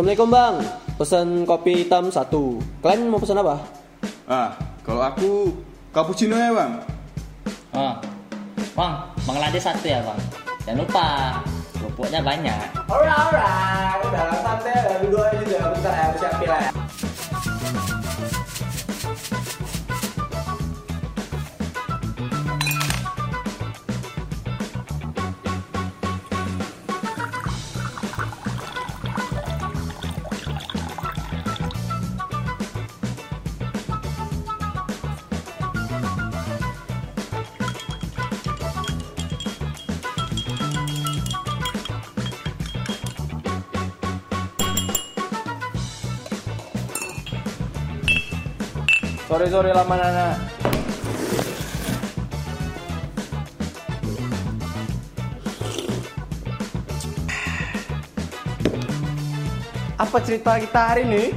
Assalamualaikum bang, pesan kopi hitam satu. Kalian mau pesan apa? Ah, kalau aku cappuccino ya bang. Oh. Bang, Bangladesh satu ya bang. Jangan lupa, kerupuknya banyak. Alright, alright, udah santai, Sorry sorry lama nana. Apa cerita kita hari ini?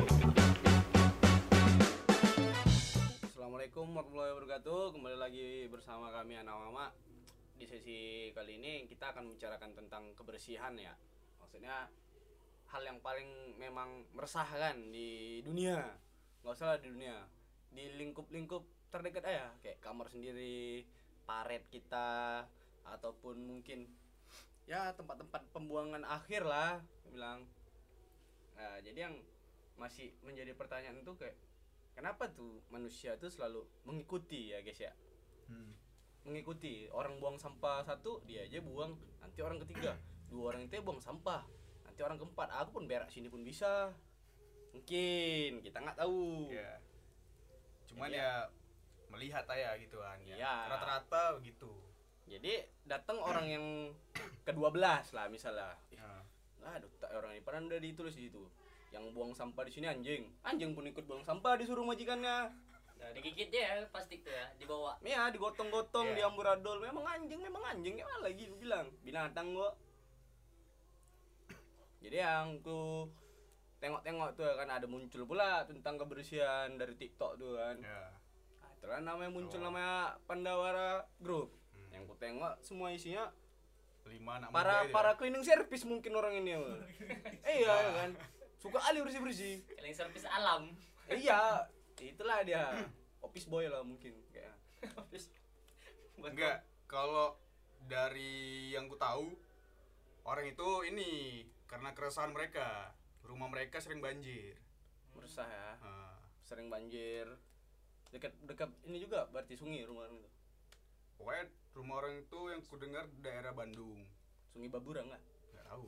Assalamualaikum warahmatullahi wabarakatuh. Kembali lagi bersama kami anak mama Di sesi kali ini kita akan membicarakan tentang kebersihan ya. Maksudnya hal yang paling memang meresahkan di dunia. Nggak usah lah di dunia Di lingkup-lingkup terdekat aja Kayak kamar sendiri, paret kita Ataupun mungkin ya tempat-tempat pembuangan akhir lah bilang. Nah, jadi yang masih menjadi pertanyaan itu kayak kenapa tuh manusia tuh selalu mengikuti ya guys ya? Mengikuti orang buang sampah satu dia aja buang nanti orang ketiga. Dua orang itu buang sampah nanti orang keempat. Aku pun berak sini pun bisa. Mungkin kita nggak tahu. Ya. Cuman Jadi ya melihat aja gitu kan. Ya. Iya. Rata-rata begitu. jadi datang orang yang ke-12 lah misalnya Ih, Nah, aduh tak orang ini padahal udah ditulis di situ yang buang sampah di sini anjing anjing pun ikut buang sampah disuruh majikannya Nah, digigit dia plastik tuh ya, dibawa. Ya digotong-gotong, Iya. diamburadol. Memang anjing, memang anjing. Ya lagi lu bilang binatang gua. Jadi yang ku tengok-tengok tuh kan ada muncul pula tentang kebersihan dari TikTok tuh kan. ya. Nah, itulah namanya muncul Oh. namanya Pandawara Group. Hmm. Yang ku tengok semua isinya Lima anak para muda itu para ya. cleaning service mungkin orang ini. ya. eh, iya kan. Suka ali bersih-bersih. Kalian servis alam. Eh, iya, itulah dia. Office boy lah mungkin kayak. Enggak, kalau dari yang ku tahu orang itu ini karena keresahan mereka. Rumah mereka sering banjir. Meresah ya. Nah, sering banjir dekat dekat ini juga berarti sungai rumah orang itu pokoknya rumah orang itu yang ku dengar daerah Bandung. sungai Babura enggak Enggak tahu.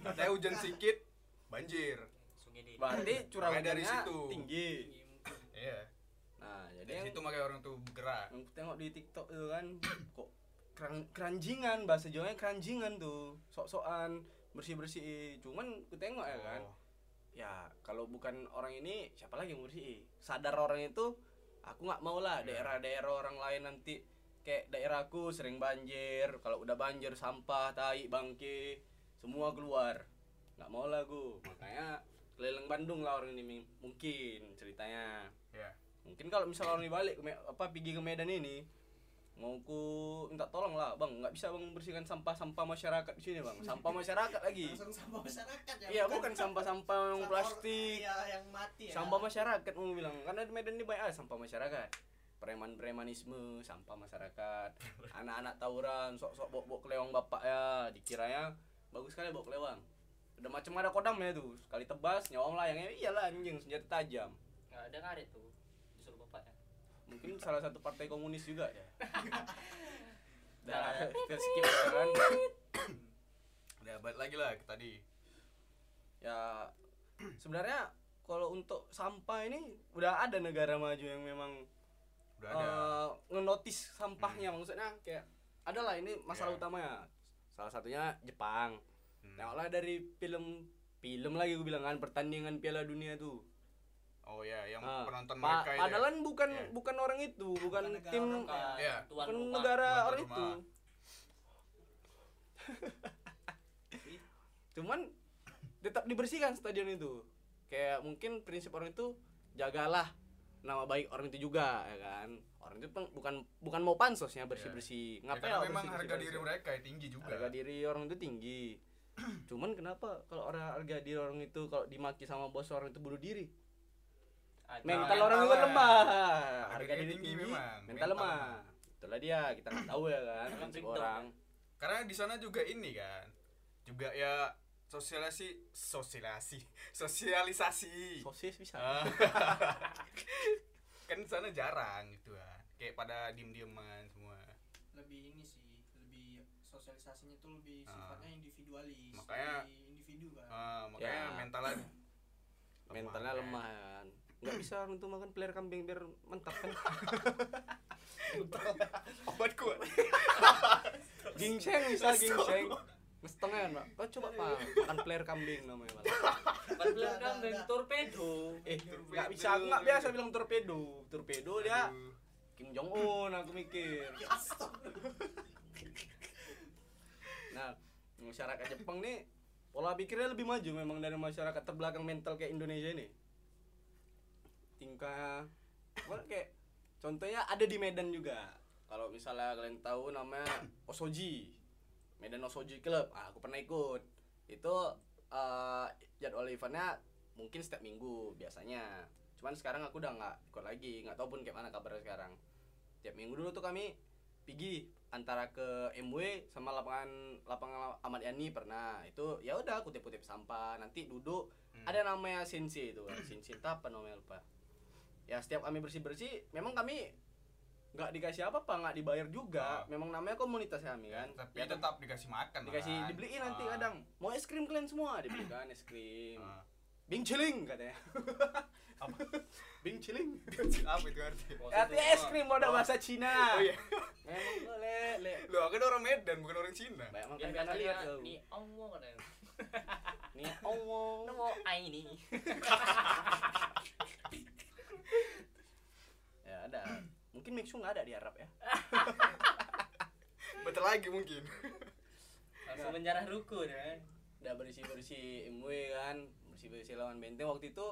Katanya hujan sedikit banjir. Sungai di. berarti curah dari hujannya situ. tinggi Iya. nah jadi Dari yang, situ makanya orang tuh bergerak. yang tengok di TikTok itu kan kok kerang, keranjingan bahasa Jawanya keranjingan tuh. Sok-sokan bersih-bersih. Cuman ku tengok ya kan Oh. ya kalau bukan orang ini siapa lagi yang bersih? Sadar orang itu aku nggak mau lah Ya. daerah-daerah orang lain nanti. Kayak daerahku sering banjir kalau udah banjir sampah tai bangke semua keluar. Nggak mau lah gue makanya keliling Bandung lah orang ini mungkin ceritanya. Ya. mungkin kalau misalnya orang ini balik apa pergi ke Medan ini mau ku minta tolong lah bang. Nggak bisa bang membersihkan sampah-sampah masyarakat di sini bang. Sampah masyarakat lagi. Langsung sampah masyarakat ya iya bukan sampah-sampah yang sampah plastik. or- iya, yang mati ya. Sampah masyarakat mau bilang. Karena di Medan ini banyak ah, sampah masyarakat. Preman-premanisme sampah masyarakat. Anak-anak tawuran sok-sok bawa kelewang bapak ya. Dikiranya bagus sekali bawa kelewang udah macam ada kodamnya tuh sekali tebas nyawang layangnya iyalah anjing senjata tajam. Nggak ada ngarit tuh. Mungkin salah satu partai komunis juga ya Dah, kita skip kan Udah balik lagi lah ke tadi. ya sebenarnya kalau untuk sampah ini udah ada negara maju yang memang Udah ada. eh, ngenotis sampahnya maksudnya kayak adalah ini masalah Iya. utamanya salah satunya Jepang Hmm. tengoklah dari film film lagi gue bilang kan pertandingan Piala Dunia tuh Oh ya, yang Ah, penonton pa- mereka itu. padahal ya? kan bukan Iya. bukan orang itu bukan, tim Bukan Iya. tuan bukan rumah. negara Tuan orang rumah. itu cuman tetap dibersihkan stadion itu kayak mungkin prinsip orang itu jagalah nama baik orang itu juga ya kan orang itu peng- bukan bukan mau pansosnya bersih bersih Ya, ngapain karena lah memang harga diri pansos? mereka tinggi juga. harga diri orang itu tinggi cuman kenapa kalau orang harga diri orang itu kalau dimaki sama bos orang itu bunuh diri. Mental mental orang juga lemah Harga diri tinggi tinggi memang. mental Mental lemah itulah dia kita nggak tahu ya kan prinsip orang Karena di sana juga ini kan. Juga ya sosialisasi sosialisasi sosialisasi. sosis bisa Ah. kan di sana jarang gitu kan. Kayak pada diem-dieman semua. lebih ini sih lebih sosialisasinya tuh lebih Ah. sifatnya individualis Makanya- individu kan Ah, makanya Ya. mentalnya mentalnya kan. lemah kan nggak bisa tuh makan player kambing biar mantap kan? Obat kuat. gingseng bisa gingseng. Setengah kan pak. Kau coba pak. Makan player kambing namanya pak. Beler Ada, kambing, torpedo. eh nggak bisa. Aku nggak biasa bilang torpedo. Torpedo dia. Kim Jong Un aku mikir. Nah masyarakat Jepang nih pola pikirnya lebih maju memang dari masyarakat terbelakang mental kayak Indonesia ini tingkah. Apa kayak contohnya ada di Medan juga. Kalau misalnya kalian tahu namanya Osoji. Medan Osoji Club. Ah, aku pernah ikut. Itu eh, jadwal eventnya mungkin setiap minggu biasanya. Cuman sekarang aku udah nggak ikut lagi. Nggak tahu pun kayak mana kabarnya sekarang. Tiap minggu dulu tuh kami pergi antara ke MW sama lapangan lapangan Ahmad Yani pernah. Itu ya udah kutip-kutip sampah. Nanti duduk. Hmm. ada namanya sensi itu kan. Sensi itu apa namanya lupa ya setiap kami bersih bersih memang kami nggak dikasih apa apa nggak dibayar juga Ah. memang namanya komunitas kami kan Tapi Ya, tetap dikasih makan. dikasih kan. dibeliin nanti Ah. kadang mau es krim kalian semua dibelikan es krim Ah. bing ciling katanya bing ciling Apa itu artinya? artinya es krim ada bahasa Cina Oh iya. memang boleh le Lo kan orang Medan bukan orang Cina. banyak makan karena lihat biasanya tuh di Allah katanya. nih Allah Nemu ai ini. ya ada mungkin Mixu nggak ada di Arab ya Betul lagi mungkin. Langsung menjarah ruku deh. udah bersih bersih MW kan bersih bersih lawan benteng waktu itu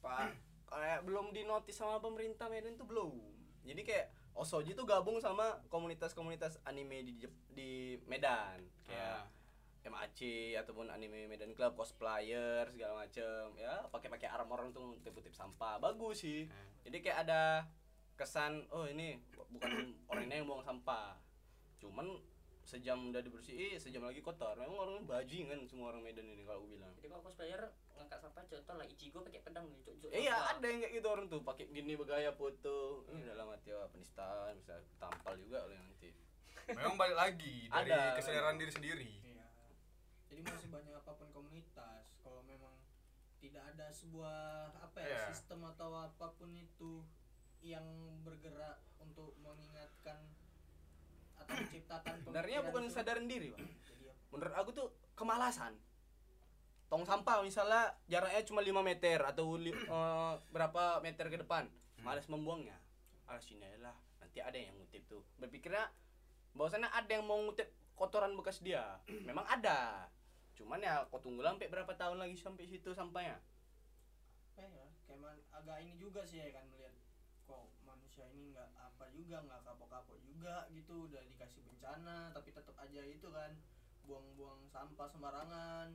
pak kayak belum dinotis sama pemerintah Medan tuh belum jadi kayak Osoji tuh gabung sama komunitas-komunitas anime di Jep- di Medan kayak Ah. MAC ataupun anime Medan Club cosplayer segala macem ya pakai-pakai armor untuk kutip-kutip sampah bagus sih Hmm. jadi kayak ada kesan oh ini bukan orang ini yang buang sampah cuman sejam udah dibersihin sejam lagi kotor memang orangnya bajingan semua orang Medan ini kalau aku bilang Jadi kalau cosplayer ngangkat sampah contoh lah Ichigo pakai pedang nih, iya ada yang kayak gitu orang tuh pakai gini bergaya foto ini dalam hati wah penistaan bisa tampal juga oleh nanti Memang balik lagi dari Ada. kesadaran diri sendiri. Iya. Jadi masih banyak apa pun komunitas. Kalau memang tidak ada sebuah apa ya Iya. sistem atau apa pun itu yang bergerak untuk mengingatkan atau menciptakan sebenarnya bukan itu. kesadaran diri pak. Menurut aku tuh kemalasan. Tong sampah misalnya jaraknya cuma 5 meter atau li- eh, berapa meter ke depan malas membuangnya. Sini aja lah nanti ada yang ngutip tuh. Berpikirnya bahwasannya ada yang mau ngutip kotoran bekas dia. Memang ada. Cuman ya kau tunggu sampai berapa tahun lagi sampai situ sampahnya? Apa ya kayak agak ini juga sih ya kan melihat kok manusia ini nggak apa juga nggak kapok-kapok juga gitu udah dikasih bencana tapi tetap aja itu kan buang-buang sampah sembarangan.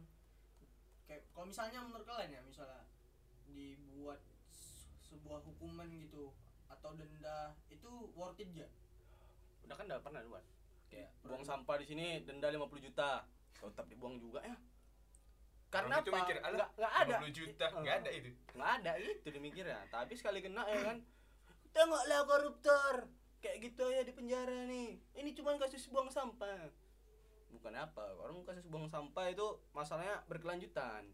Kayak kalau misalnya menurut kalian ya misalnya dibuat se- sebuah hukuman gitu atau denda itu worth it gak? udah kan udah pernah buat kayak Pernah. buang sampah di sini denda 50 juta. Tetap dibuang juga ya. Karena Orang itu apa? mikir, "Alah, nggak nggak ada. 50 juta, nggak ada itu. nggak ada itu dimikirnya tapi sekali kena ya kan tengoklah koruptor. Kayak gitu ya di penjara nih. Ini cuma kasus buang sampah. Bukan apa orang kasus buang sampah itu masalahnya berkelanjutan.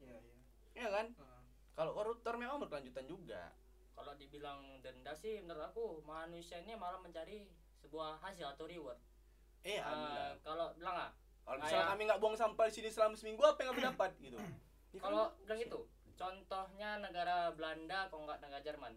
Iya iya. ya kan? Heeh. kalau koruptor memang berkelanjutan juga. Kalau dibilang denda sih menurut aku manusia ini malah mencari sebuah hasil atau reward. eh Eh, ada kalau bilang ah, kalau misalnya kami nggak buang sampah di sini selama seminggu apa yang kami dapat? Gitu. Ya kalau bilang itu contohnya negara Belanda kalau nggak negara Jerman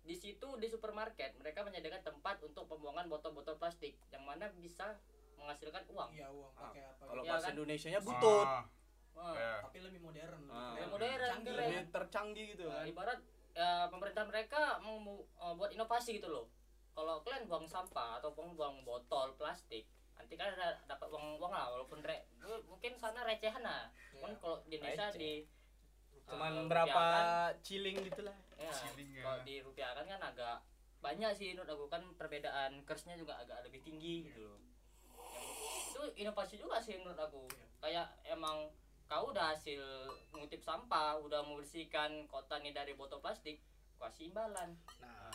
di situ di supermarket mereka menyediakan tempat untuk pembuangan botol-botol plastik yang mana bisa menghasilkan uang Iya uang Ah, pakai apa? kalau. Iya bahasa kan? Indonesia nya butut Ah, Wah, ya. tapi lebih modern. Ah. Lebih modern, Canggih keren. ya. lebih tercanggih gitu Nah, kan ibarat ya, pemerintah mereka mau eh, buat inovasi gitu loh kalau kalian buang sampah atau buang buang botol plastik nanti kan ada dapat uang uang lah walaupun re, mungkin sana recehan lah kan kalau di Indonesia Receh. di cuman eh, berapa rupiahkan, ciling gitulah ya, Shilling ya. kalau di rupiah kan kan agak banyak sih menurut aku. Kan perbedaan kursnya juga agak lebih tinggi gitu loh. Itu inovasi juga sih menurut aku. Kayak emang kau udah hasil ngutip sampah udah membersihkan kota nih dari botol plastik kasih imbalan. Nah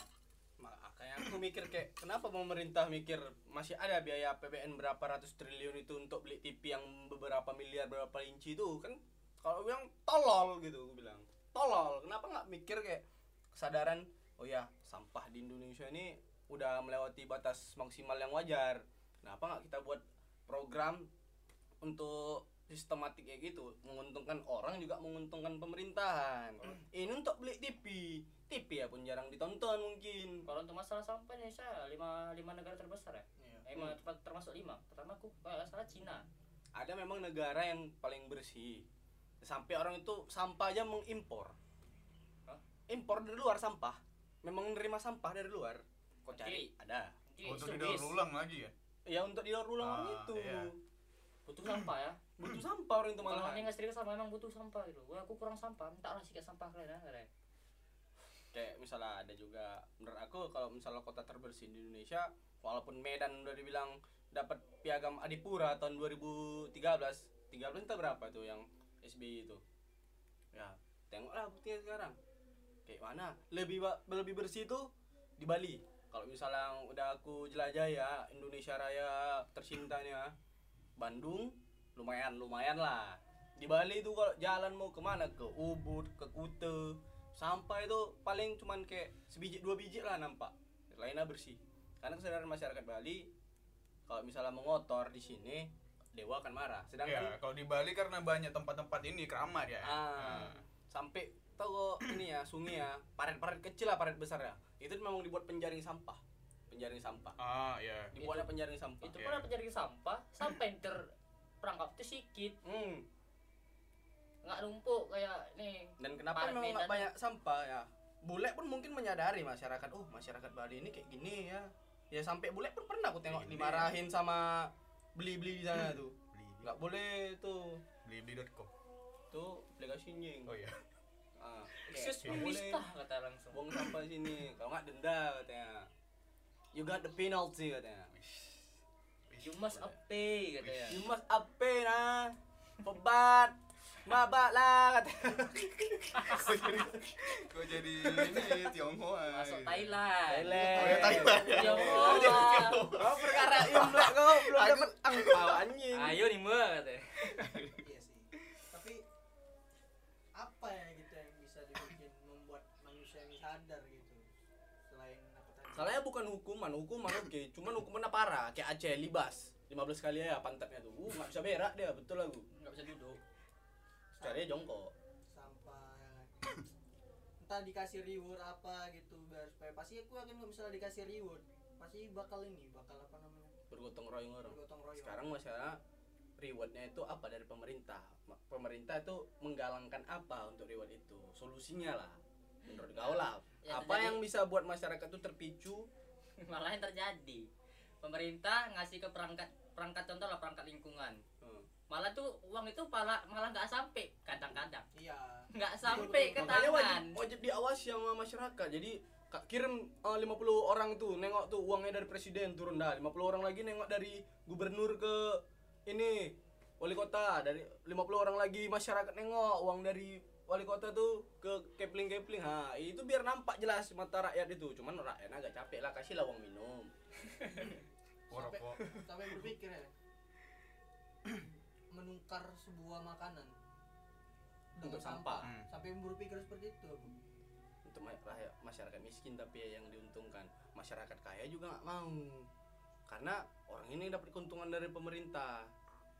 makanya aku mikir kayak kenapa pemerintah mikir masih ada biaya APBN berapa ratus triliun itu untuk beli TV yang beberapa miliar berapa inci itu kan? Kalau bilang tolol gitu aku bilang. Tolol. Kenapa nggak mikir kayak kesadaran oh ya sampah di Indonesia ini udah melewati batas maksimal yang wajar. Kenapa nggak kita buat program untuk sistematik kayak gitu? Menguntungkan orang juga menguntungkan pemerintahan. Ini untuk beli TV TV ya pun jarang ditonton mungkin. Kalau untuk masalah sampah Indonesia lima lima negara terbesar ya? Iya. lima ter- termasuk lima. Pertama aku kalau salah Cina. Ada memang negara yang paling bersih. Sampai orang itu sampah aja mengimpor? Impor dari luar sampah memang menerima sampah dari luar kok cari? Ada. Jadi Untuk Swiss didaur ulang lagi ya? ya untuk didaur ulang Ah, itu. iya. butuh sampah ya? Butuh sampah orang itu kalau malah ini nggak serius sama emang butuh sampah gitu. Wah, aku kurang sampah minta lah sikat sampah kalian ya katanya. kayak misalnya ada juga menurut aku kalau misalnya kota terbersih di Indonesia walaupun Medan udah dibilang dapat piagam Adipura tahun 2013 13 itu berapa tuh yang SBY itu? Ya. Tengoklah buktinya sekarang kayak mana? Lebih lebih bersih tuh di Bali. Kalau misalnya udah aku jelajah ya Indonesia Raya tersintanya Bandung lumayan lumayan lah. Di Bali itu kalau jalan mau ke mana ke Ubud ke Kute. Sampah itu paling cuman kayak sebiji dua biji lah nampak. Lainnya bersih. Karena kesadaran masyarakat Bali kalau misalnya mengotor di sini dewa akan marah. Sedangkan Ya, kalau di Bali karena banyak tempat-tempat ini keramat ya. ah, Nah, sampai tau kok ini ya sungai ya. Paret-paret kecil lah paret besar ya. Itu memang dibuat penjaring sampah. Penjaring sampah. Ah, ya. dibuatnya penjaring sampah. itu Iya. pun ada penjaring sampah sampai yang terperangkap itu sedikit hmm. nggak numpuk kayak nih dan kenapa memang nggak banyak sampah ya? Bule pun mungkin menyadari masyarakat oh masyarakat Bali ini kayak gini ya. Ya sampai bule pun pernah aku tengok Gini. dimarahin sama beli-beli di sana tuh. Beli nggak boleh tuh. Beli beli.com. tuh aplikasi nying Oh iya. Ah, kayak, nggak boleh. Pemerintah kata langsung. Buang sampah sini? Kalau nggak denda katanya. You got the penalty katanya. You must pay katanya. You must pay nah. Obat mabak lah katanya. Kok jadi ini Tionghoa. masuk gitu. Thailand. Thailand. Oh, ya, Thailand. Tiongkok oh perkara imlek kau belum dapat angpau anjing. Ayo nih mbak katanya Salahnya bukan hukuman, hukuman oke, cuman hukumannya parah, kayak Aceh libas 15 kali ya pantatnya tuh, uh nggak bisa berak dia, betul lagu. nggak bisa duduk Caranya jongkok. sampah ya kan. entah dikasih reward apa gitu biar supaya pasti aku yakin kalau misalnya dikasih reward pasti bakal ini bakal apa namanya Bergotong royong orang. bergotong royong Sekarang masalah rewardnya itu apa dari pemerintah? Pemerintah itu menggalangkan apa untuk reward itu? Solusinya lah. Menurut kau lah, Ya, apa terjadi- yang bisa buat masyarakat itu terpicu? malah yang terjadi. Pemerintah ngasih ke perangkat perangkat contoh lah perangkat lingkungan. Hmm. malah tuh uang itu malah malah nggak sampai kadang-kadang. Iya. Nggak sampai ke Makanya wajib, tangan. wajib diawasi sama masyarakat. Jadi kirim eh, 50 orang tuh nengok tuh uangnya dari presiden turun dah. 50 orang lagi nengok dari gubernur ke ini wali kota. Dari 50 orang lagi masyarakat nengok uang dari wali kota tuh ke kepling kepling ha itu biar nampak jelas mata rakyat itu cuman rakyat agak capek lah kasih lah uang minum sampai rokok. sampai berpikir ya menukar sebuah makanan Untuk dengan sampah. Hmm. sampai berpikir seperti itu aku. untuk masyarakat miskin tapi ya yang diuntungkan masyarakat kaya juga nggak mau karena orang ini dapat keuntungan dari pemerintah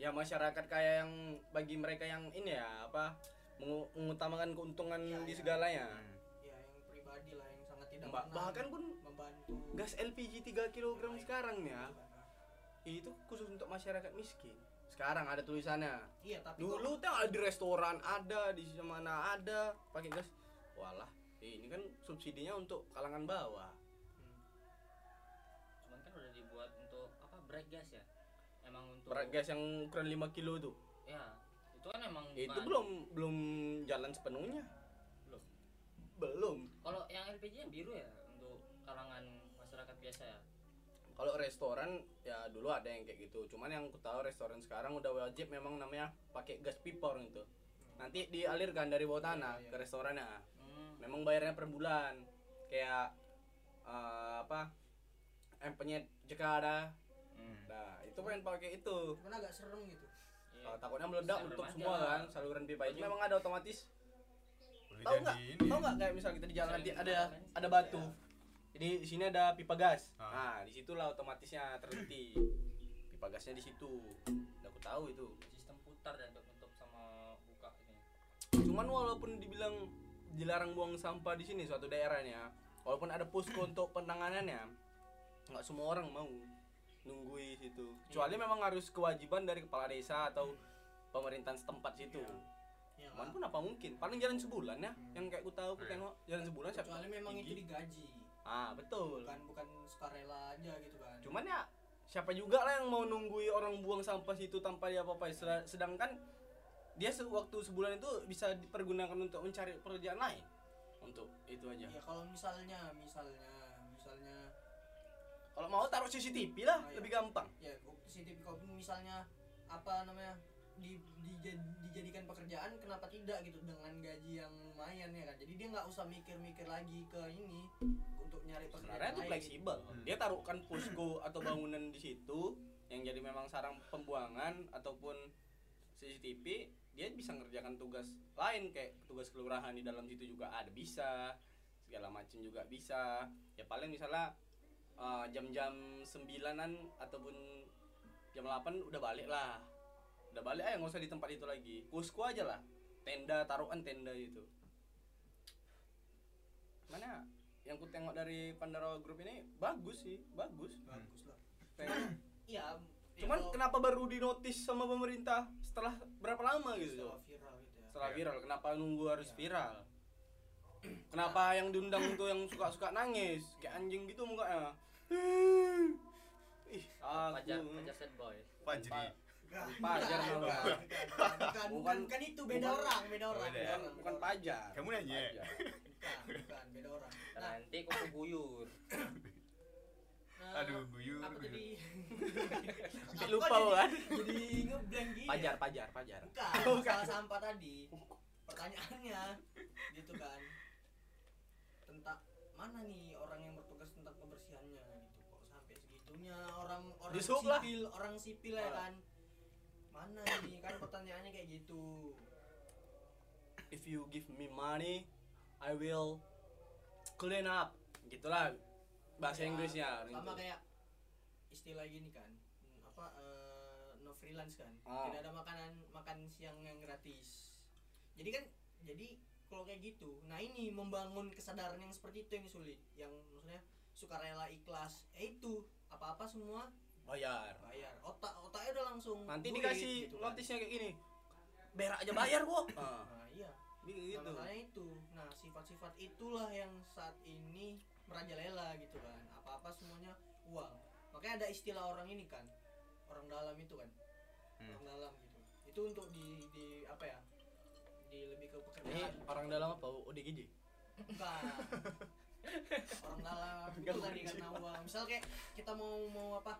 ya masyarakat kaya yang bagi mereka yang ini ya apa mengutamakan keuntungan Iya, di iya. segalanya. Hmm. ya yang pribadi lah yang sangat tidak Ba- bahkan pun membantu. gas LPG 3 kg sekarang ya Iya, itu khusus untuk masyarakat miskin. Sekarang ada tulisannya. Iya tapi dulu tuh ada di restoran ada di mana ada pakai gas. Walah ini kan subsidinya untuk kalangan bawah. Hmm. cuman kan udah dibuat untuk apa break gas ya? Emang untuk berat gas yang ukuran 5 kilo tuh ya itu kan emang itu bukan- belum belum jalan sepenuhnya. Belum. Belum. Kalau yang LPG yang biru ya untuk kalangan masyarakat biasa ya? Kalau restoran ya dulu ada yang kayak gitu. Cuman yang aku tahu restoran sekarang udah wajib memang namanya pakai gas pipa gitu. Nanti dialirkan dari bawah tanah ke restorannya. Hmm. memang bayarnya per bulan. Kayak eh, apa empenya jika ada Hmm. nah itu pengen pakai itu. Cuman agak serem gitu. Kalau takutnya meledak untuk semua kan saluran pipa itu memang ada otomatis tahu nggak? tahu nggak kayak misal kita di jalan nanti Saling ada menggunakan. ada batu. Jadi di sini ada pipa gas. Ah. nah di situlah otomatisnya terhenti. Pipa gasnya di situ. Udah aku tahu itu. Sistem putar dan untuk nutup sama buka ini. Cuman walaupun dibilang dilarang buang sampah di sini suatu daerahnya walaupun ada posko untuk penanganannya nggak semua orang mau nunggui situ. Kecuali memang harus kewajiban dari kepala desa atau pemerintahan setempat situ. Ya cuman pun apa mungkin? Paling jalan sebulan ya yang kayak ku tahu ku tengok jalan sebulan siapa? Kecuali memang itu digaji. Ah betul. Bukan bukan sukarela aja gitu kan. Cuman ya siapa juga lah yang mau nunggui orang buang sampah situ tanpa dia apa-apa. Sedangkan dia sewaktu sebulan itu bisa dipergunakan untuk mencari pekerjaan lain. Untuk itu aja. Ya kalau misalnya misalnya misalnya. Kalau mau taruh CCTV lah Oh, iya. lebih gampang. Ya CCTV kalau misalnya apa namanya di, dija- dijadikan pekerjaan kenapa tidak gitu dengan gaji yang lumayan ya kan. Jadi dia nggak usah mikir-mikir lagi ke ini untuk nyari pekerjaan sebenarnya itu fleksibel. Hmm. dia taruhkan posko atau bangunan di situ yang jadi memang sarang pembuangan ataupun CCTV dia bisa ngerjakan tugas lain kayak tugas kelurahan di dalam situ juga ada bisa. Segala macam juga bisa. Ya paling misalnya eh, jam-jam sembilanan ataupun jam 8 udah balik lah udah balik aja nggak usah di tempat itu lagi. Posko aja lah. Tenda taruhan tenda itu mana? Yang ku tengok dari Pandara Group ini bagus sih bagus. Bagus lah. Kayak- iya cuman ya kenapa baru di notice sama pemerintah setelah berapa lama gitu? Setelah viral gitu ya. Setelah viral kenapa nunggu harus Iya. viral? Kenapa yang diundang tuh yang suka-suka nangis? Kayak anjing gitu mukanya. Ih pajar aku pajar sad boy. Fajri. Bukan, Pajar bukan, nama. bukan, bukan, bukan, bukan, kan itu beda bukan- orang beda orang beda. bukan orang. pajar. Kamu nanya? Pajar. bukan bukan beda orang. Nah, nanti kuku buyur. Nah Aduh, guyur. apa guyur. tadi Sampai Aku lupa jadi- kan? jadi? Ngeblank gini pajar pajar pajar. Bukan masalah sampah tadi. Pertanyaannya gitu kan. Tentang mana nih orang yang bertugas tentang kebersihannya gitu. Kok sampai segitunya orang orang lah. sipil orang sipil ya kan mana nih? Kan pertanyaannya kayak gitu. If you give me money I will clean up. Gitulah bahasa Ya, Inggrisnya. sama gitu. kayak istilah gini kan apa eh, no freelance kan. Ah. tidak ada makanan makan siang yang gratis. Jadi kan jadi kalau kayak gitu nah ini membangun kesadaran yang seperti itu yang sulit. Yang maksudnya sukarela ikhlas. Eh itu apa apa semua bayar. Bayar. Otak otaknya udah langsung nanti duit, dikasih gitu kan. notisnya kayak gini. Berak aja bayar kok nah, nah iya. Gitu. Nah, itu. Nah sifat-sifat itulah yang saat ini merajalela gitu kan. Apa-apa semuanya uang. Makanya ada istilah orang ini kan. Orang dalam itu kan. Hmm. orang dalam gitu. Itu untuk di di apa ya? Di lebih ke ini pekerjaan orang dalam apa? ODGJ bukan orang dalam itu tadi karena uang. Misal kayak kita mau mau apa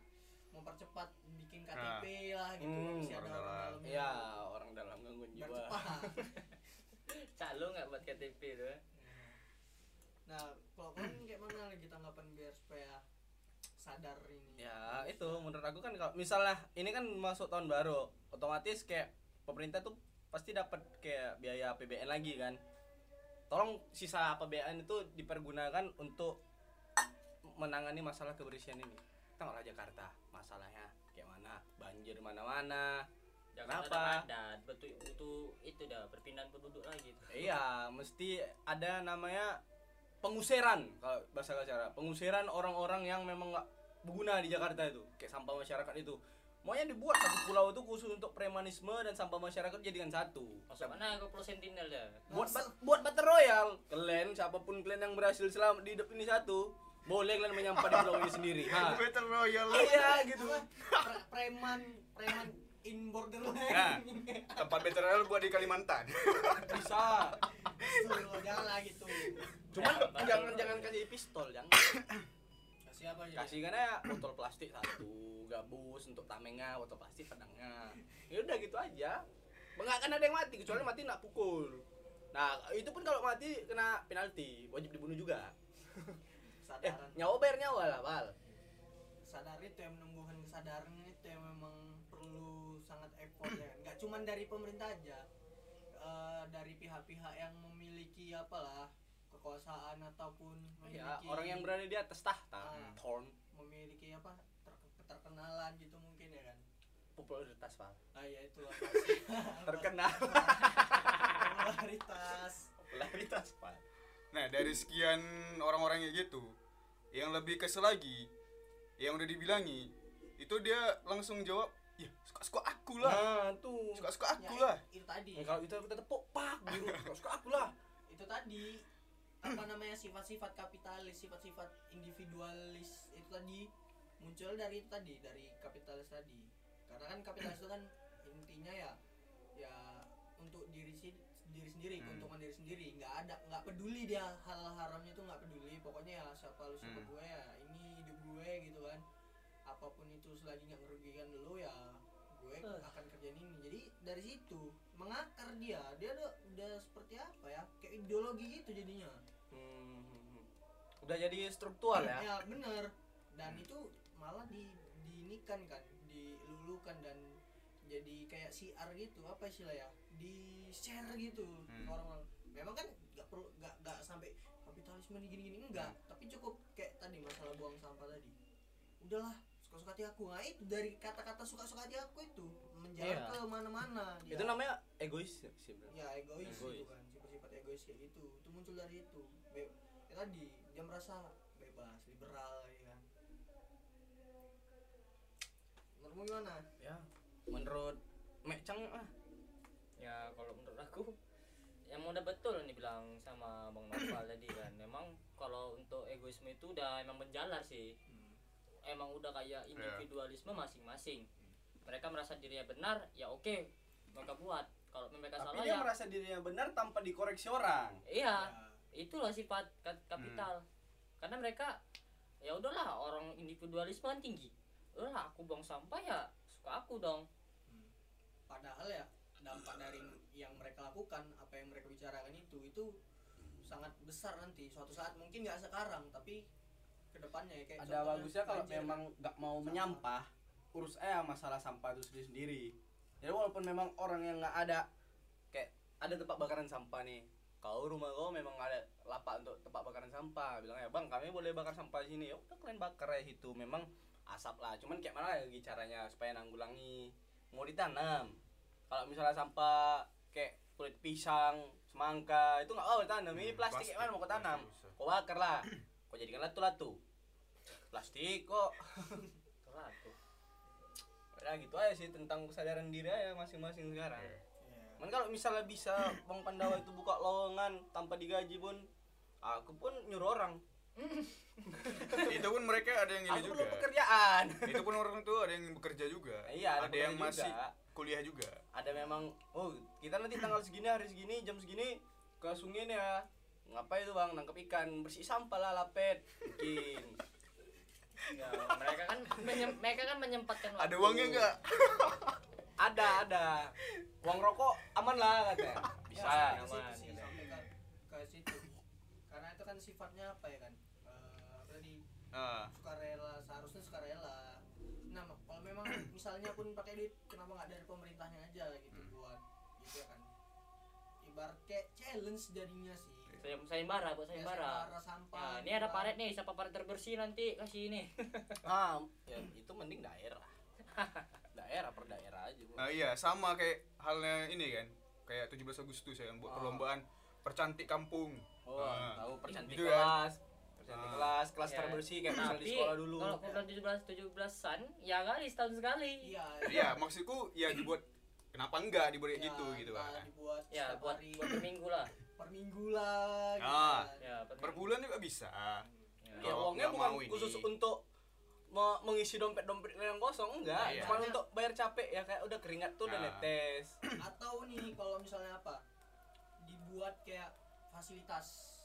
mau percepat bikin KTP lah gitu Hmm, masih ada orang dalam. dalam ya orang dalam gangguan jiwa. Calo nggak buat KTP tuh ya? Nah, kalau kalian kayak mana lagi tanggapan biar supaya sadar ini? ya itu menurut aku kan kalau misalnya ini kan masuk tahun baru otomatis kayak pemerintah tuh pasti dapat kayak biaya APBN lagi kan. Tolong sisa APBN itu dipergunakan untuk menangani masalah kebersihan ini tengoklah Jakarta. Masalahnya kayak mana? Banjir mana-mana. Jakarta padat butuh butuh itu dah perpindahan penduduk lagi tuh iya mesti ada namanya pengusiran kalau bahasa Jawa pengusiran orang-orang yang memang nggak berguna di Jakarta itu. Kayak sampah masyarakat itu. Maunya dibuat satu pulau itu khusus untuk premanisme dan sampah masyarakat jadikan satu. Masuk mana ke Pulau Sentinel dah? Buat buat battle royal kalian siapa pun kalian yang berhasil selamat di hidup ini satu boleh kalian menyampah di pulau ini sendiri. Ha. Battle Royale. iya gitu. Pre- preman preman in borderland Nah, tempat Battle Royale buat di Kalimantan. bisa. Suruh, jangan lah gitu. Cuman jangan jangan kasih pistol jangan. Kasih apa aja kasih kan ya botol plastik satu gabus untuk tamengnya botol plastik pedangnya ya udah gitu aja. Nggak akan ada yang mati kecuali mati nak pukul. Nah itu pun kalau mati kena penalti wajib dibunuh juga eh kesadaran nyawa bayar nyawa lah bal. Sadar itu yang menumbuhkan kesadaran itu yang memang perlu sangat effort ya. Nggak cuman dari pemerintah aja Eh, dari pihak-pihak yang memiliki apalah kekuasaan ataupun memiliki ya orang yang berada di atas tahta Ah. memiliki apa ter- keterkenalan gitu mungkin ya kan. Popularitas bal. Ah ya itu terkenal. Popularitas. Popularitas bal Nah, dari sekian orang-orang yang gitu, yang lebih kesel lagi, yang udah dibilangi, itu dia langsung jawab, ya suka-suka aku lah, nah tuh suka-suka aku Ya, lah. itu tadi. Ya, kalau itu kita tepuk pak biru suka aku lah. Itu tadi. Apa namanya sifat-sifat kapitalis sifat-sifat individualis itu tadi. Muncul dari itu tadi dari kapitalis tadi. Karena kan kapitalis itu kan intinya ya ya untuk diri si diri sendiri Hmm. keuntungan diri sendiri. Nggak ada nggak peduli dia hal haramnya itu nggak peduli. Pokoknya ya siapa lu siapa Hmm. gue ya ini hidup gue gitu kan. Apa pun itu selagi nggak merugikan lu ya gue Eh. akan kerjain ini. Jadi dari situ mengakar dia dia udah, udah seperti apa ya? Kayak ideologi gitu jadinya. Hmm, udah jadi struktural ya? Ya bener. Dan itu malah di diinikan kan dilulukan dan jadi kayak siar gitu apa istilah ya? Di share gitu Hmm. orang-orang memang kan nggak perlu nggak nggak sampai kapitalisme ini gini-gini enggak tapi cukup kayak tadi masalah buang sampah tadi. Udahlah suka-suka hati aku. Nah itu dari kata-kata suka-suka hati aku itu menjalar Iya. ke mana-mana itu namanya egois sih bro. Ya egois, Egois. itu kan. Sifat-sifat egois kayak gitu. Itu muncul dari itu. Be- ya tadi dia merasa bebas liberal ya kan. Menurutmu gimana? Ya menurut Mek Chang ah ya kalau menurut aku yang udah betul nih bilang sama bang Noval tadi kan. Memang kalau untuk egoisme itu udah emang menjalar sih. Emang udah kayak individualisme masing-masing. Mereka merasa dirinya benar ya oke mereka buat. Kalau mereka tapi salah dia ya merasa dirinya benar tanpa dikoreksi orang. Iya Ya, itulah sifat ka- kapital. Karena mereka ya udahlah orang individualisme kan tinggi. Udahlah aku buang sampah ya suka aku dong padahal ya dampak dari yang mereka lakukan apa yang mereka bicarakan itu itu sangat besar nanti. Suatu saat mungkin nggak sekarang tapi ke depannya ya kayak ada bagusnya kalau banjir. memang nggak mau Sampah. menyampah urus aja masalah sampah itu sendiri sendiri. Jadi walaupun memang orang yang nggak ada kayak ada tempat bakaran sampah nih. Kau rumah kau memang ada lapak untuk tempat bakaran sampah bilang ya bang kami boleh bakar sampah di sini. Ya udah kalian bakar ya situ memang asap lah. Cuman kayak mana lagi caranya supaya nanggulangi mau ditanam. Kalau misalnya sampah kayak kulit pisang semangka itu nggak mau ditanam. Ini Hmm, plastik, plastik, kayak mana mau kau tanam? Kau bakar lah. Kau jadikan latu-latu plastik kok. Tuh. ya gitu aja sih tentang kesadaran diri aja masing-masing sekarang. Iya. Iya. Man kalau misalnya bisa Bang Pandawa itu buka lowongan tanpa digaji pun aku pun nyuruh orang itu pun mereka ada yang ini aku juga. pekerjaan. Itu pun orang tuh ada yang bekerja juga. Iya, ada ada, yang pekerja masih juga. kuliah juga. Ada memang oh kita nanti tanggal segini hari segini jam segini ke sungai nih ya. Ngapain itu bang? Nangkep ikan. Bersih sampah lah lapet. Bikin. Ya mereka kan menyem- mereka kan menyempatkan ada waktu. uangnya nggak ada ada. Uang rokok aman lah katanya. Bisa Ya, aman, situ sih, gitu. sampai ke, ke situ. Karena itu kan sifatnya apa ya kan tadi Ah, sukarela seharusnya sukarela nah kalau memang misalnya pun pakai duit kenapa nggak dari pemerintahnya aja gitu Hmm. buat gitu ya kan ibarat kayak challenge jadinya sih Sayem- sayembara buat sayembara sayembara sampah Nah, ini ada paret nih, siapa paret terbersih nanti kasih ini. ah ya itu mending daerah daerah per daerah aja nah iya sama kayak halnya ini kan kayak 17 Agustus ya buat Ah. perlombaan percantik kampung Oh, Ah. tahu percantik Gitu kan? kelas. Ah. kelas, kelas Ya. terbersih kayak misalnya di sekolah dulu. kalau program 17 17-an ya kali setahun sekali. iya iya maksudku ya dibuat kenapa enggak dibuat kayak ya, gitu gitu kan dibuat Ya, buat hari buat per minggu lah. per minggu lah gitu Ah. kan. Ya, per per bulan juga bisa Ya. ya uangnya bukan mau ini. khusus untuk me- mengisi dompet-dompet yang kosong enggak Iya. cuma untuk bayar capek ya kayak udah keringat tuh udah Nah. netes atau nih kalau misalnya apa dibuat kayak fasilitas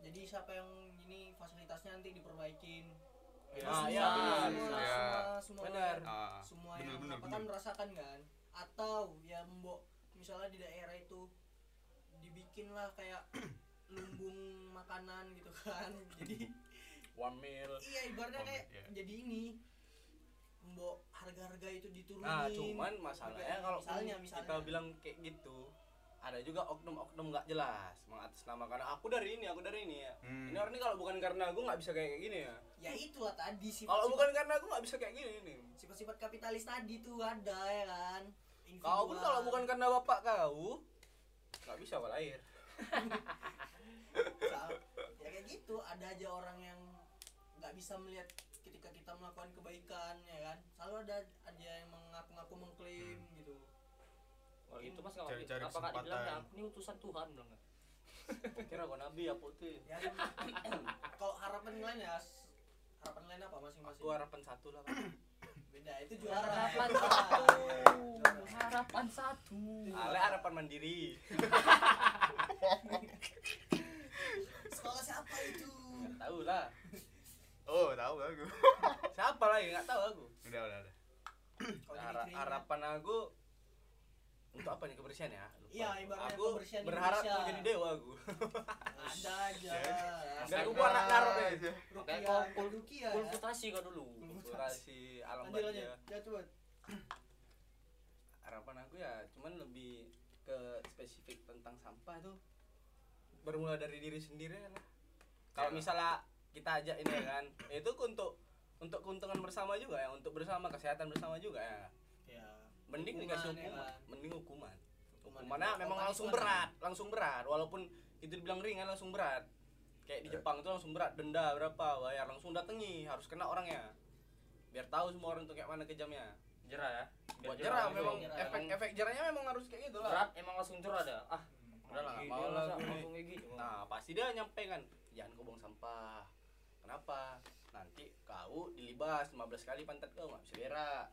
jadi siapa yang ini fasilitasnya nanti diperbaikin Ya, semua, ya, benar. semua, Ya. semua, semua, Benar. Ah, semua bener, yang bener, apa bener. kan merasakan kan atau ya mbok misalnya di daerah itu dibikin lah kayak lumbung makanan gitu kan jadi one meal iya ibaratnya kayak iya. jadi ini mbok harga-harga itu diturunin nah cuman masalahnya kalau misalnya kita misalnya bilang kayak gitu ada juga oknum-oknum nggak jelas mengatasnamakan. Aku dari ini aku dari ini ya. Hmm. ini orang ini kalau bukan karena aku nggak bisa kayak gini ya. Ya itulah tadi sifat kalau bukan karena aku nggak bisa kayak gini nih sifat-sifat kapitalis tadi tuh ada ya kan? Kau pun kalau bukan karena bapak kau nggak bisa kau lahir. Ya kayak gitu ada aja orang yang nggak bisa melihat ketika kita melakukan kebaikan ya kan? Selalu ada ada yang mengaku-ngaku mengklaim gitu Kalau itu mas Cari- nggak cari apa nggak dibilang ya ini utusan Tuhan bilang. Nggak? kira kau nabi apa tuh ya kalau harapan lain ya harapan lain apa masing-masing? Aku harapan satu lah beda itu juara. Harapan ya. satu, harapan satu. Ale harapan mandiri. Sekolah siapa itu? Nggak tahu lah. Oh, tahu aku. siapa lagi? Nggak tahu aku. Udah, udah, udah. Kalau harapan aku untuk apa nih kebersihan ya? Lupa. Iya, ibaratnya aku kebersihan berharap Indonesia. mau jadi dewa aku. Ada aja. Dan aku buat anak naruh deh Kayak Rukia kau dan Rukia ya. Kultivasi kau dulu. kulturasi alam lanjut ya coba harapan aku ya cuman lebih ke spesifik tentang sampah tuh. Bermula dari diri sendiri lah. Kalau Ya. misalnya kita ajak ini ya kan itu untuk untuk keuntungan bersama juga ya untuk bersama kesehatan bersama juga ya ya mending Hukuman, dikasih ya hukuman? kan? mending hukuman. Hukuman hukumannya yang memang langsung berat langsung berat. Walaupun itu dibilang ringan langsung berat. Kayak di Jepang itu langsung berat denda berapa bayar langsung datangi harus kena orangnya. Biar tahu semua orang tuh kayak mana kejamnya Jerah ya. Biar buat jerah langsung. memang jerah. efek efek jerahnya memang harus kayak gitu lah. Berat emang langsung jerah dah. Ah, udah lah mau lah langsung kayak gitu. nah pasti dia nyampe kan. Jangan kau buang sampah. Kenapa? Nanti kau dilibas 15 kali pantat kau nggak bisa berak.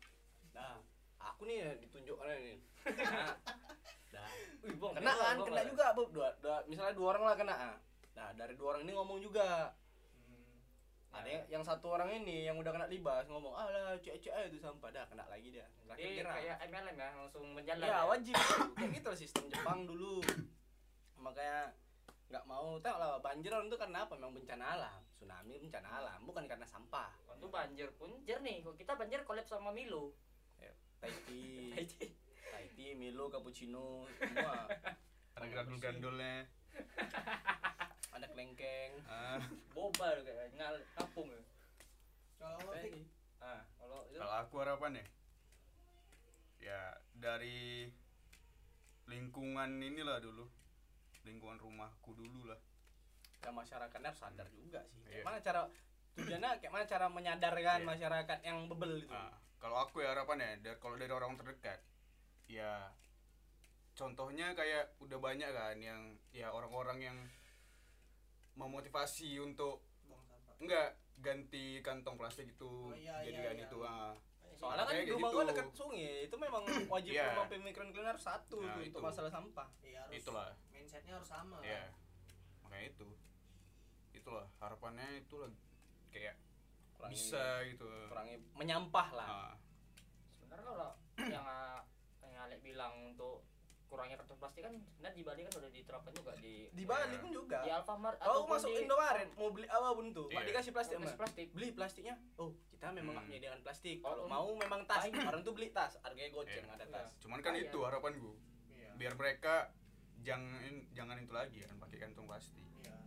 Nah aku nih ya ditunjuk orang ini. Nah, Wih, bang, kena kan kena ya. juga Bob. dua, dua, misalnya dua orang lah kena. Nah dari dua orang ini ngomong juga. Ada yang, yang satu orang ini yang udah kena libas ngomong alah cek cek aja itu sampah. Dah kena lagi dia. Jadi kayak MLM ya langsung menjalan. ya. wajib. Kayak gitu lah sistem Jepang dulu. Makanya nggak mau. Tahu lah banjir orang itu karena apa? Memang bencana alam. Tsunami bencana alam bukan karena sampah. Waktu banjir pun jernih. Kok kita banjir collab sama Milo. Tahiti Tahiti Milo cappuccino semua. Ada gandul-gandulnya. ada kelengkeng. Ah, Boba kayak ngal kampung ya. kalau Ah, kalau itu? Kalau aku harapan ya, ya dari lingkungan inilah dulu, lingkungan rumahku dulu lah. ya masyarakatnya harus sadar juga sih. Kayak Iya. mana cara tujuannya kayak mana cara menyadarkan Iya. masyarakat yang bebel itu Ah, kalau aku ya harapan ya, dari, kalau dari orang terdekat, ya contohnya kayak udah banyak kan yang ya orang-orang yang memotivasi untuk enggak ganti kantong plastik itu Oh, iya, jadi iya, kan iya. itu ah. soalnya kan di rumah gitu. gua dekat sungai itu memang wajib Iya. memang pemikiran kalian harus satu Nah, tuh itu. untuk masalah sampah Iya, harus Itulah. mindsetnya harus sama ya kan? makanya itu itulah harapannya itulah kayak kurangi bisa gitu kurangi menyampah lah Ah, sebenarnya kalau yang ah, yang Alek bilang untuk kurangnya kantong plastik kan sebenarnya di Bali kan udah diterapkan juga di di Bali Iya. pun juga di Alfamart kalau ataupun masuk di Indomaret mau beli apa pun tuh pak Iya. dikasih plastik Kasih Mbak. plastik. beli plastiknya oh kita memang nggak Hmm. menyediakan plastik Kalau mau memang tas orang tuh beli tas harganya goceng Iya. ada tas cuman kan Ah, itu iya. harapanku Iya. biar mereka jangan jangan itu lagi kan pakai kantong plastik Iya.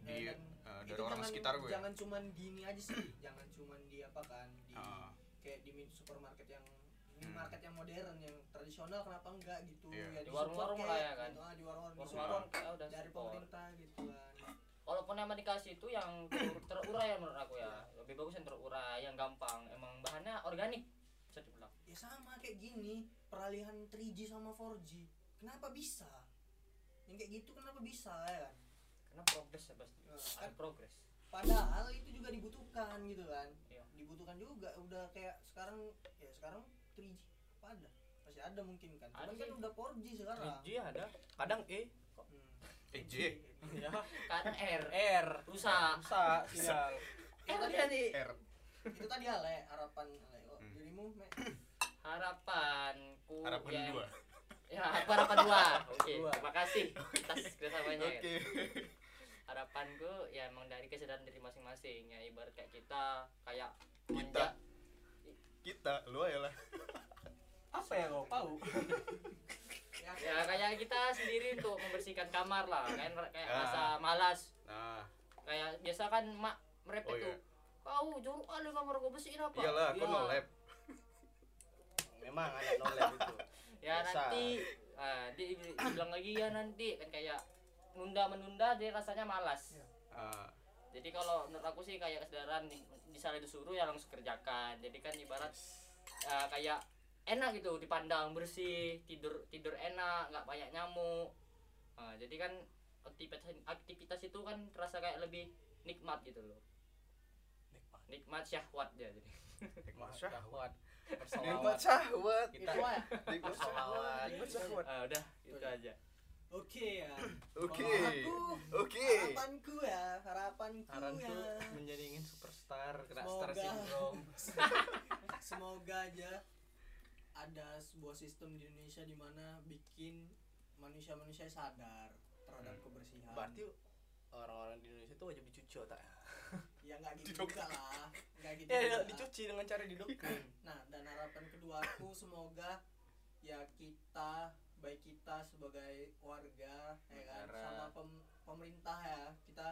Di eh, eh, dan dari itu orang jangan- sekitar gue Jangan cuman di ini aja sih, jangan cuman di apa kan di Ah, kayak di supermarket yang Hmm. market yang modern yang tradisional kenapa enggak gitu? Iya. ya Di warung-warung lah kayak ya kan? gitu, ah, di warung-warung warung disupport warung kayak udah dari support. pemerintah gitu kan. Walaupun yang dikasih itu yang ter- terurai ya menurut aku ya. Lebih bagus yang terurai yang gampang. Emang bahannya organik bisa dibilang. Ya sama kayak gini peralihan 3G sama 4G kenapa bisa? Yang kayak gitu kenapa bisa ya kan karena progres ya pasti Nah, ada kan progres padahal itu juga dibutuhkan gitu kan Iya. dibutuhkan juga udah kayak sekarang ya sekarang 3G apa ada masih ada mungkin kan Ada Cuman kan udah 4G sekarang 3G ada kadang E Hmm. Eh J. ya Kadang R. R Rusak. rusak sinyal itu tadi R. itu tadi Ale harapan Ale oh, Hmm. dirimu Me Harapanku Harapan ya, dua. Ya, aku harapan dua. Oke, terima kasih atas kerjasamanya. ya. Oke. Harapanku ya emang dari kesadaran diri masing-masing ya ibarat kayak kita kayak Kita. menja- Kita lu lah. apa ya kau tahu ya, ya kayak kita sendiri untuk membersihkan kamar lah kayak kayak Ah. rasa malas Nah, kayak biasa kan mak merepet Oh, iya. tuh kau jorok kali kamar gua bersihin apa iyalah aku Ya. no lab. memang anak nolep itu ya Biasa. nanti ah, dia dia bilang lagi ya nanti kan kayak nunda menunda dia rasanya malas. Ah, jadi kalau menurut aku sih kayak kesadaran misalnya disuruh ya langsung kerjakan. Jadi kan ibarat eh, kayak enak gitu dipandang bersih tidur tidur enak nggak banyak nyamuk. Nah, jadi kan aktivitas aktivitas itu kan terasa kayak lebih nikmat gitu loh. Nikmat. Nikmat syahwat ya jadi. Nikmat syahwat. Nikmat syahwat. kita Nikmat persolawat Nikmat syahwat. Ah, udah itu aja oke ya Oke. Oke. harapanku ya harapanku Saranku ya menjadi ingin superstar kena Semoga. star syndrome semoga aja ada sebuah sistem di Indonesia di mana bikin manusia-manusia sadar terhadap kebersihan. berarti orang-orang di Indonesia tuh wajib dicuci tak ya nggak gitu juga lah, nggak gitu. ya juga. dicuci dengan cara didoktrin Nah, dan harapan kedua aku semoga ya kita baik kita sebagai warga ya kan Negara. sama pem- pemerintah ya kita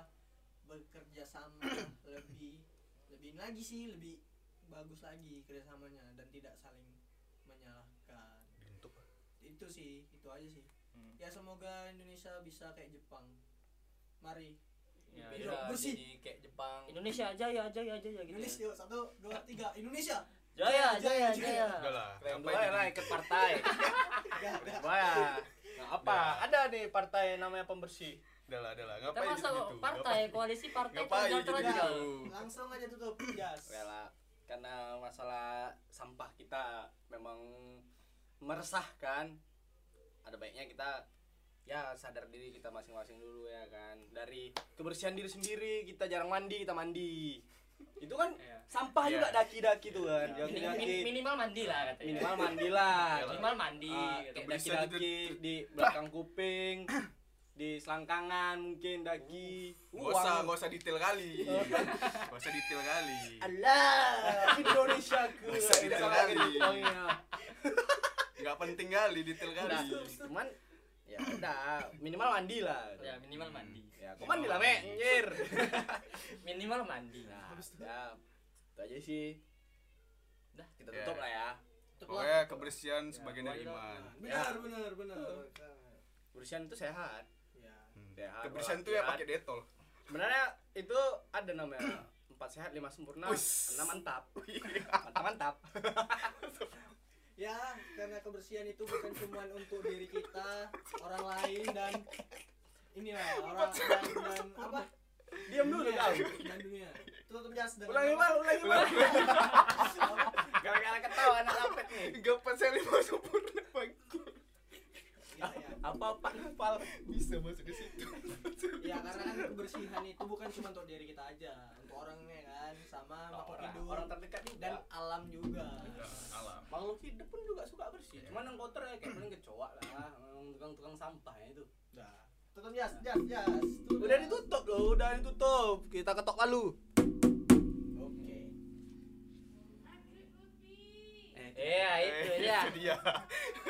bekerja sama lebih lebih lagi sih lebih bagus lagi kerjasamanya dan tidak saling menyalahkan Bentuk. itu sih itu aja sih Hmm. ya semoga Indonesia bisa kayak Jepang mari Ya, bersih. jadi kayak Jepang Indonesia jaya jaya jaya gitu Indonesia ya. yuk satu dua tiga Indonesia jaya jaya jaya Udah lah. ngapain dua ya lah ikut partai. Wah, nah apa? Ada nih partai namanya pembersih. Udah lah, udah lah. kita Ngapain masuk gitu? partai koalisi partai gitu? terus langsung aja tutup jas Oke lah, karena masalah sampah kita memang meresahkan. Ada baiknya kita ya sadar diri kita masing-masing dulu ya kan. Dari kebersihan diri sendiri, kita jarang mandi, kita mandi. Itu kan Iya. sampah Iya. juga daki-daki tuh kan. Iya. Min- Daki-daki. min- minimal mandi lah katanya Minimal mandilah. Iyalah. minimal mandi Ah, gitu. daki-daki di belakang kuping, di selangkangan mungkin daki. Gak usah, gak usah detail kali. Gak usah detail kali. Allah, Indonesia ku. Masa Kita detail kali. pokoknya. Gak penting kali detail kali. cuman ya udah minimal mandi lah. ya minimal mandi Ya, kok mandi lah, Mek? Anjir. minimal mandi Nah, ya, itu aja sih. Udah. Kita Ya. tutup lah ya. Tutup Pokoknya lah. kebersihan sebagian dari iman. benar benar benar Bersihan itu sehat. ya Hmm. Sehat. Kebersihan tuh ya pakai detol. Sebenarnya itu ada namanya empat sehat lima sempurna enam mantap mantap mantap ya karena kebersihan itu bukan cuma untuk diri kita orang lain dan ini lah orang dan, dan apa? diam dulu dunia, kau dan dunia. Tutup jas dengan ulangi apa? mal ulangi mal gara-gara ketawa anak lapet nih. Gak pas saya lima sempurna bang. Ya, ya. apa nafal Bisa masuk ke situ. ya karena kan kebersihan itu bukan cuma untuk diri kita aja. Untuk orangnya kan sama makhluk orang, hidup. orang terdekat juga. Dan alam juga. Alam. makhluk hidup pun juga suka bersih. Cuman yang kotor ya kayak paling kecoa lah. Tukang-tukang sampah ya itu. Dah. Tutup jas jas jas Tutup. Udah ditutup loh udah ditutup. Kita ketok palu. Oke. Eh, Iya itu Eh, ya Itu dia.